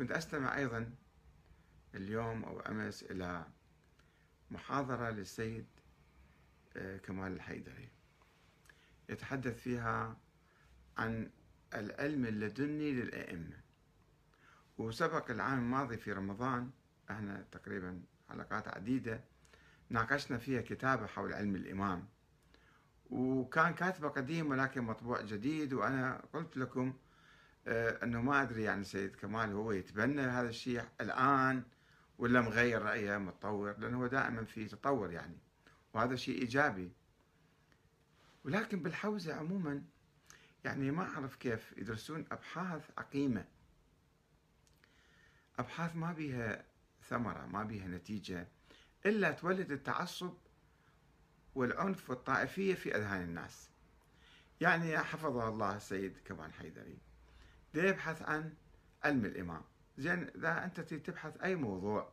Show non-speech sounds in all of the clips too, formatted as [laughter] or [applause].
كنت أستمع أيضا اليوم أو أمس إلى محاضرة للسيد آه، كمال الحيدري. يتحدث فيها عن العلم اللدني للأئمة. وسبق العام الماضي في رمضان إحنا تقريبا حلقات عديدة ناقشنا فيها كتابة حول علم الإمام. وكان كاتبة قديم ولكن مطبوع جديد وأنا قلت لكم آه، أنه ما أدري يعني سيد كمال هو يتبنى هذا الشيء الآن ولا مغير رأيه متطور لأنه هو دائما في تطور يعني وهذا شيء إيجابي. ولكن بالحوزة عموما يعني ما أعرف كيف يدرسون أبحاث عقيمة. أبحاث ما بيها ثمرة ما بيها نتيجة إلا تولد التعصب والعنف والطائفية في أذهان الناس. يعني حفظه الله السيد كمال حيدري. يبحث عن علم الإمام. زين إذا أنت تبحث أي موضوع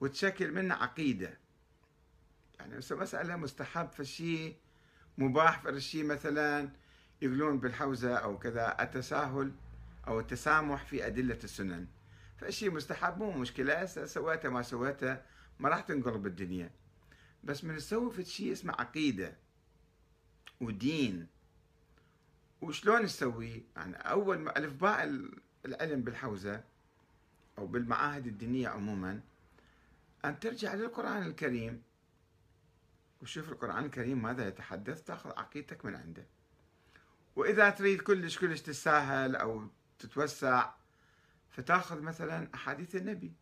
وتشكل منه عقيدة يعني مسألة مستحب في الشيء مباح في الشيء مثلا يقولون بالحوزة أو كذا التساهل أو التسامح في أدلة السنن. فالشيء مستحب مو مشكلة. سويته ما سويته ما راح تنقلب الدنيا. بس من تسوي في شيء اسمه عقيدة ودين. وشلون نسوي؟ يعني أول ألف باء العلم بالحوزة أو بالمعاهد الدينية عموما أن ترجع للقرآن الكريم. وشوف القرآن الكريم ماذا يتحدث؟ تأخذ عقيدتك من عنده. وإذا تريد كلش كلش تساهل أو تتوسع فتأخذ مثلا أحاديث النبي.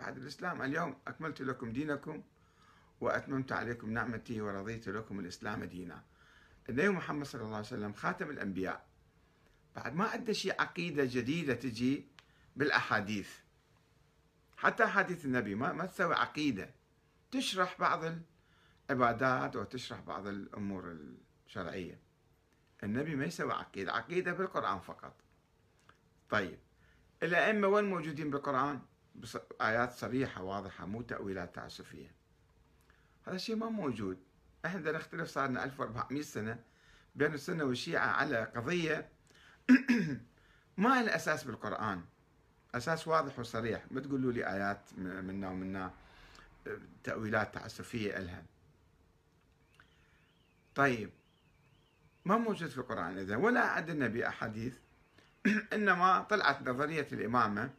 بعد الإسلام اليوم أكملت لكم دينكم وأتممت عليكم نعمتي ورضيت لكم الإسلام دينا. النبي محمد صلى الله عليه وسلم خاتم الأنبياء. بعد ما عنده شيء عقيدة جديدة تجي بالأحاديث. حتى أحاديث النبي ما, ما تسوي عقيدة. تشرح بعض العبادات وتشرح بعض الأمور الشرعية. النبي ما يسوي عقيدة عقيدة بالقرآن فقط. طيب الأئمة وين موجودين بالقرآن؟ آيات صريحة واضحة مو تأويلات تعسفية. هذا الشيء ما موجود. إحنا نختلف صار لنا 1400 سنة بين السنة والشيعة على قضية [clears throat] ما لها أساس بالقرآن. أساس واضح وصريح. ما تقولوا لي آيات منا ومنا تأويلات تعسفية إلها. طيب ما موجود في القرآن إذا ولا عندنا بأحاديث. [clears throat] إنما طلعت نظرية الإمامة.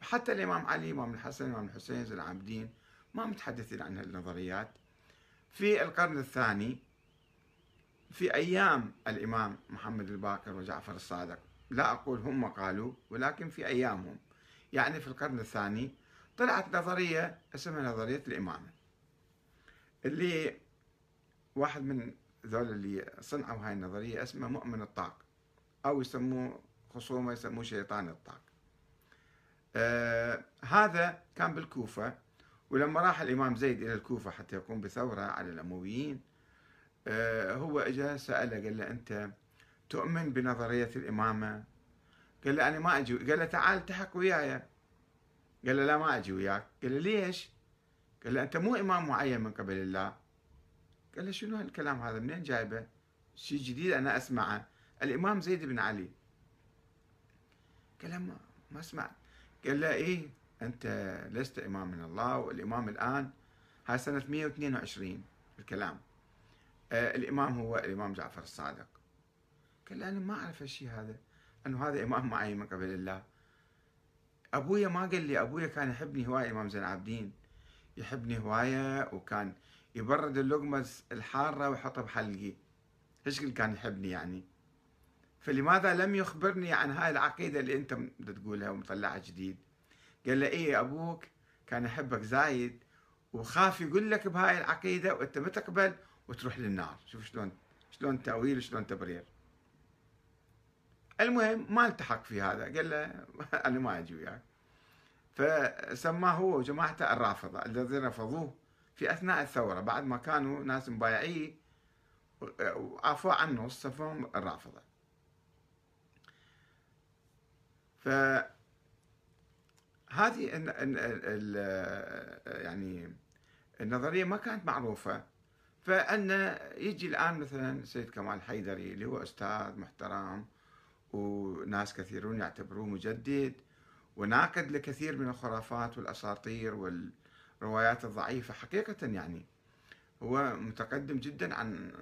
حتى الإمام علي إمام الحسن إمام الحسين زين العابدين ما متحدثين عن هالنظريات. في القرن الثاني في أيام الإمام محمد الباقر وجعفر الصادق. لا أقول هم قالوا ولكن في أيامهم. يعني في القرن الثاني طلعت نظرية اسمها نظرية الإمامة. اللي واحد من ذول اللي صنعوا هاي النظرية اسمه مؤمن الطاق أو يسموه خصومة يسموه شيطان الطاق. آه هذا كان بالكوفة. ولما راح الإمام زيد إلى الكوفة حتى يقوم بثورة على الأمويين آه هو اجى سأله قال له أنت تؤمن بنظرية الإمامة؟ قال له أنا ما أجي قال له تعال التحق وياي. قال له لا ما أجي وياك. قال له ليش؟ قال له أنت مو إمام معين من قبل الله. قال له شنو هالكلام هذا؟ منين جايبه؟ شيء جديد أنا أسمعه. الإمام زيد بن علي. قال له ما, ما سمعت قال له إيه؟ أنت لست إمام من الله والإمام الآن هاي سنة 122 الكلام آه الإمام هو الإمام جعفر الصادق. قال أنا ما أعرف الشيء هذا أنه هذا إمام معي من قبل الله. أبويا ما قال لي أبويا كان يحبني هواية إمام زين العابدين يحبني هواية وكان يبرد اللقمة الحارة ويحطها بحلقي. إيش كان يحبني يعني. فلماذا لم يخبرني عن هاي العقيدة اللي أنت تقولها ومطلعها جديد؟ قال له إيه أبوك؟ كان يحبك زايد وخاف يقول لك بهاي العقيدة وأنت ما تقبل وتروح للنار. شوف شلون شلون تأويل وشلون تبرير. المهم ما التحق في هذا. قال له [laughs] أنا ما أجي وياك. فسماه هو وجماعته الرافضة الذين رفضوه في أثناء الثورة. بعد ما كانوا ناس مبايعين وعفوا عنه صفهم الرافضة. فهذه يعني النظرية ما كانت معروفة. فأن يجي الآن مثلا سيد كمال حيدري اللي هو أستاذ محترم وناس كثيرون يعتبروه مجدد وناقد لكثير من الخرافات والأساطير والروايات الضعيفة حقيقة يعني هو متقدم جدا عن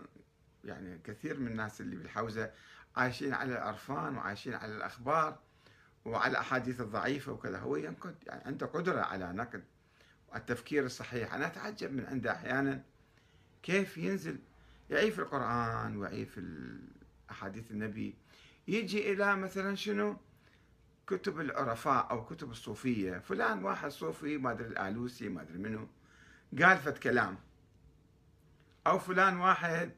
يعني كثير من الناس اللي بالحوزة عايشين على العرفان وعايشين على الأخبار. وعلى الأحاديث الضعيفة وكذا هو ينقد يعني عنده قدرة على نقد التفكير الصحيح. أنا أتعجب من عنده أحيانا كيف ينزل يعيف القرآن ويعيف أحاديث النبي. يجي إلى مثلا شنو؟ كتب العرفاء أو كتب الصوفية. فلان واحد صوفي ما أدري الآلوسي ما أدري منه قال فت كلام. أو فلان واحد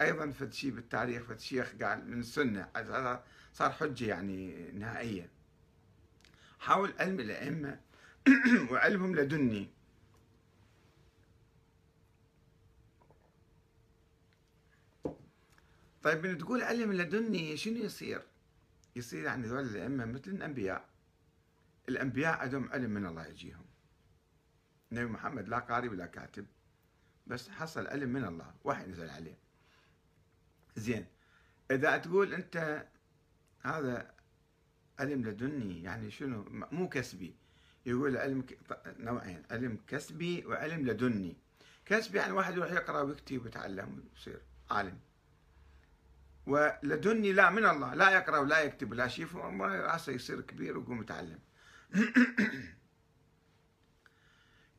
أيضا فت شيء بالتاريخ فت شيخ قال من السنة هذا صار حجة يعني نهائية حاول علم الأئمة [clears throat] وعلمهم لدني. طيب من تقول علم لدني شنو يصير؟ يصير يعني ذول الأئمة مثل الأنبياء. الأنبياء عندهم علم من الله يجيهم. النبي محمد لا قاري ولا كاتب بس حصل علم من الله وحي نزل عليه. زين. إذا تقول أنت هذا علم لدني يعني شنو؟ مو كسبي. يقول علم نوعين علم كسبي وعلم لدني. كسبي يعني واحد يروح يقرأ ويكتب ويتعلم ويصير عالم. ولدني لا من الله لا يقرأ ولا يكتب ولا شيء راسه يصير كبير ويقوم يتعلم. [coughs]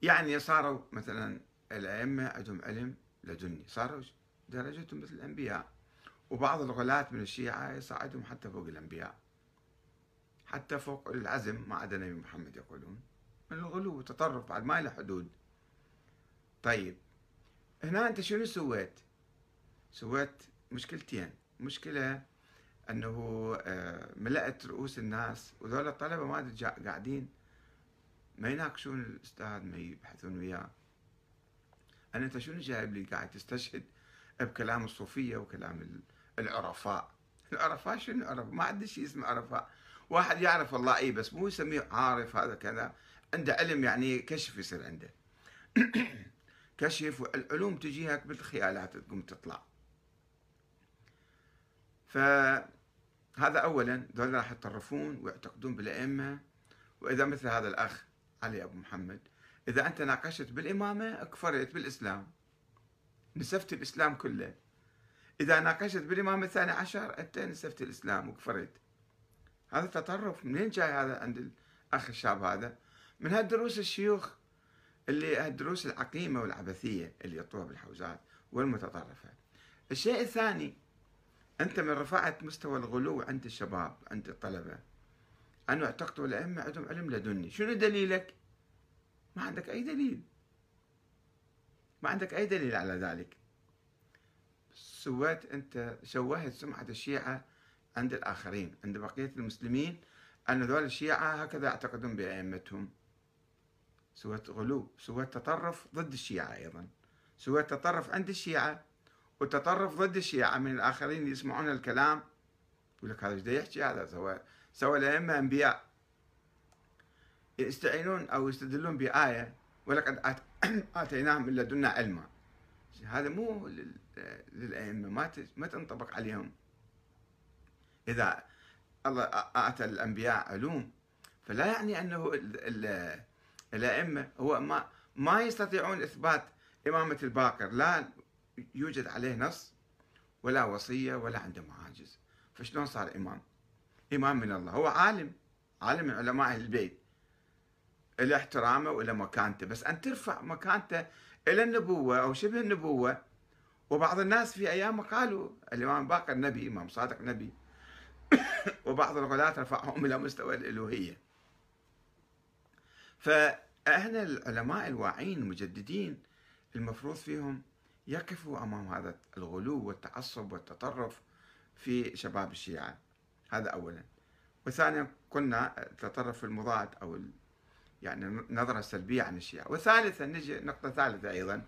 يعني صاروا مثلا الأئمة عندهم علم لدني صاروا درجتهم مثل الأنبياء. وبعض الغلاة من الشيعة يصعدهم حتى فوق الأنبياء. حتى فوق العزم ما عدا النبي محمد يقولون. من الغلو والتطرف بعد ما له حدود. طيب هنا أنت شنو سويت؟ سويت مشكلتين. مشكلة أنه آه، ملأت رؤوس الناس وذول الطلبة ما قاعدين ما يناقشون الأستاذ ما يبحثون وياه. أنا أنت شنو جايب لي قاعد تستشهد بكلام الصوفية وكلام العرفاء. العرفاء شنو؟ عرفاء ما عنده شيء اسمه عرفاء. واحد يعرف الله اي بس مو يسميه عارف هذا كذا. عنده علم يعني كشف يصير عنده. [coughs] كشف والعلوم تجيها بالخيالات تقوم تطلع. فهذا اولا ذول راح يتطرفون ويعتقدون بالأئمة. وإذا مثل هذا الأخ علي أبو محمد إذا أنت ناقشت بالإمامة كفرت بالإسلام. نسفت الإسلام كله. إذا ناقشت بالإمام الثاني عشر انت نسفت الإسلام وكفرت. هذا تطرف. منين جاي هذا عند الأخ الشاب هذا؟ من هالدروس الشيوخ اللي هالدروس العقيمة والعبثية اللي يعطوها بالحوزات والمتطرفة. الشيء الثاني أنت من رفعت مستوى الغلو عند الشباب عند الطلبة. أنه اعتقدوا الأئمة عندهم علم لدني. شنو دليلك؟ ما عندك أي دليل. ما عندك أي دليل على ذلك. سويت أنت شوهت سمعة الشيعة عند الآخرين عند بقية المسلمين أن ذول الشيعة هكذا يعتقدون بأئمتهم. سويت غلو سويت تطرف ضد الشيعة أيضا. سويت تطرف عند الشيعة وتطرف ضد الشيعة. من الآخرين يسمعون الكلام يقول لك هذا إيش يحكي؟ هذا سوى سوى الأئمة أنبياء. يستعينون أو يستدلون بآية ولقد [clears throat] آتيناهم من لدنا علما. هذا مو للأئمة ما ما تنطبق عليهم. إذا الله أعطى الأنبياء علوم فلا يعني أنه الأئمة هو ما ما يستطيعون إثبات إمامة الباقر. لا يوجد عليه نص ولا وصية ولا عنده معاجز. فشلون صار إمام؟ إمام من الله. هو عالم عالم من علماء البيت. إلى احترامه وإلى مكانته. بس أن ترفع مكانته إلى النبوة أو شبه النبوة. وبعض الناس في أيام قالوا الإمام باقر نبي إمام صادق نبي. [coughs] وبعض الغلاة رفعهم إلى مستوى الألوهية فإحنا العلماء الواعين المجددين المفروض فيهم يقفوا أمام هذا الغلو والتعصب والتطرف في شباب الشيعة. هذا أولا. وثانيا قلنا التطرف المضاد أو يعني نظرة سلبية عن الشيعة. وثالثا نجي نقطة ثالثة أيضا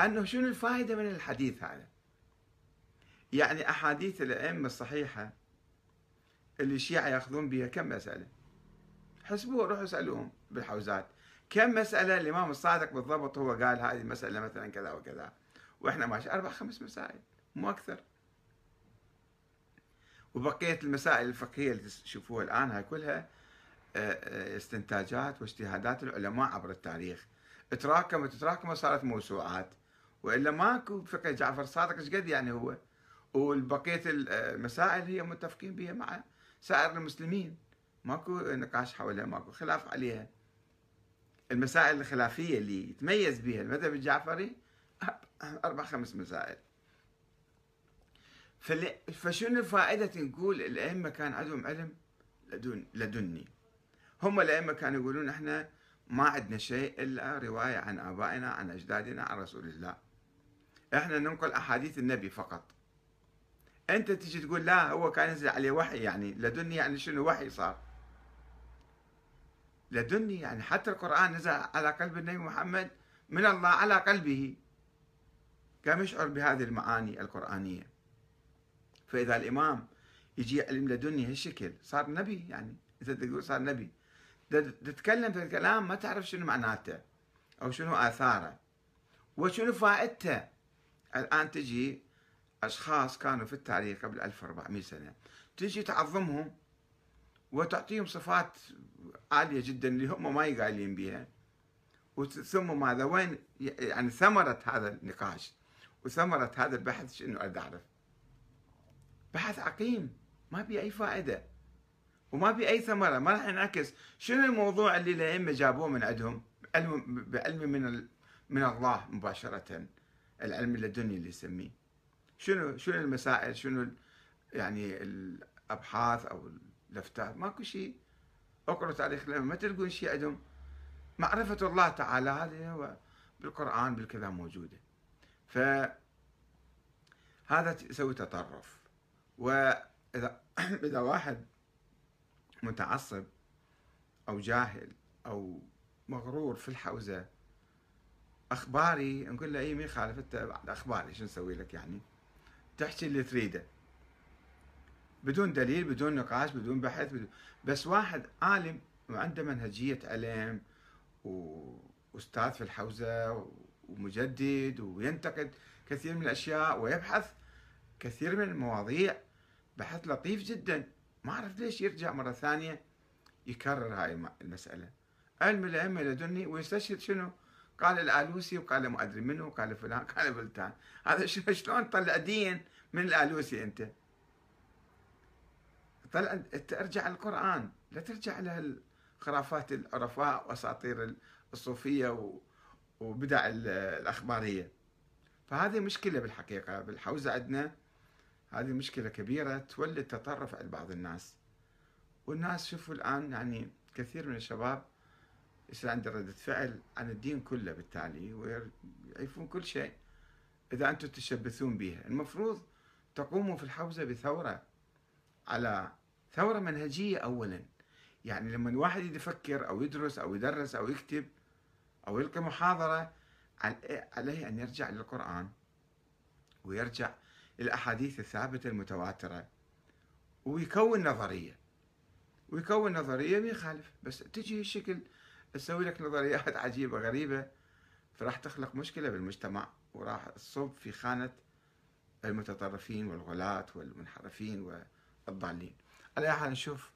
أنه شنو الفائدة من الحديث هذا؟ يعني أحاديث الأئمة الصحيحة اللي الشيعة يأخذون بها كم مسألة؟ حسبوه روحوا اسألوهم بالحوزات. كم مسألة الإمام الصادق بالضبط هو قال هذه المسألة مثلا كذا وكذا؟ وإحنا ماشي أربع خمس مسائل مو أكثر. وبقية المسائل الفقهية اللي تشوفوها الآن هاي كلها استنتاجات واجتهادات العلماء عبر التاريخ. تراكمت تراكمت صارت موسوعات. وإلا ماكو فقه جعفر الصادق إيش قد يعني هو؟ والبقية المسائل هي متفقين بها مع سائر المسلمين. ماكو نقاش حولها ماكو خلاف عليها. المسائل الخلافية اللي يتميز بها المذهب الجعفري أربع خمس مسائل. فشنو فائدة نقول الأئمة كان عندهم علم لدن لدني؟ هم الأئمة كانوا يقولون إحنا ما عندنا شيء إلا رواية عن آبائنا عن أجدادنا عن رسول الله. إحنا ننقل أحاديث النبي فقط. أنت تجي تقول لا هو كان ينزل عليه وحي يعني لدني يعني شنو وحي صار؟ لدني يعني حتى القرآن نزل على قلب النبي محمد من الله على قلبه. كان يشعر بهذه المعاني القرآنية؟ فإذا الإمام يجي علم لدني هالشكل صار نبي يعني أنت تقول صار نبي. تتكلم في الكلام ما تعرف شنو معناته أو شنو آثاره وشنو فائدته. الآن تجي أشخاص كانوا في التاريخ قبل 1400 سنة تجي تعظمهم وتعطيهم صفات عالية جدا اللي هم ما يقايلين بها ثم ماذا؟ وين يعني ثمرة هذا النقاش وثمرة هذا البحث شنو أريد أعرف؟ بحث عقيم ما بي أي فائدة. وما بي أي ثمرة ما راح ينعكس. شنو الموضوع اللي الأئمة جابوه من عندهم؟ علم بعلم من من الله مباشرة العلم اللدني اللي يسميه. شنو شنو المسائل؟ شنو يعني الأبحاث أو اللفتات ماكو شيء. اقرأوا تاريخ الأئمة. ما تلقون شيء عندهم. معرفة الله تعالى هذه هو بالقرآن بالكذا موجودة. ف هذا يسوي تطرف. وإذا [coughs] إذا واحد متعصب أو جاهل أو مغرور في الحوزة. أخباري نقول له إي مين خالف أنت بعد أخباري شو نسوي لك يعني؟ تحكي اللي تريده. بدون دليل بدون نقاش بدون بحث بدون بس واحد عالم وعنده منهجية علم وأستاذ في الحوزة ومجدد وينتقد كثير من الأشياء ويبحث كثير من المواضيع. بحث لطيف جدا. ما أعرف ليش يرجع مرة ثانية يكرر هاي المسألة. علم الأئمة لدني ويستشهد شنو؟ قال الآلوسي وقال ما أدري منه وقال فلان قال بلتان. هذا [laughs] شلون تطلع دين من الآلوسي أنت؟ طلع أنت أرجع القرآن. لا ترجع لهالخرافات العرفاء وأساطير الصوفية وبدع الأخبارية. فهذه مشكلة بالحقيقة. بالحوزة عندنا هذه مشكلة كبيرة تولد تطرف عند بعض الناس. والناس شوفوا الآن يعني كثير من الشباب يصير عنده ردة فعل عن الدين كله بالتالي ويعرفون كل شيء إذا أنتم تشبثون بها. المفروض تقوموا في الحوزة بثورة على ثورة منهجية أولا. يعني لما الواحد يفكر أو يدرس أو يدرس أو يكتب أو يلقي محاضرة عليه أن يرجع للقرآن ويرجع الأحاديث الثابتة المتواترة. ويكون نظرية. ويكون نظرية ما يخالف بس تجي شكل تسوي لك نظريات [laughs] عجيبة غريبة فراح تخلق مشكلة بالمجتمع. وراح تصب في خانة المتطرفين والغلاة والمنحرفين والضالين. على حال نشوف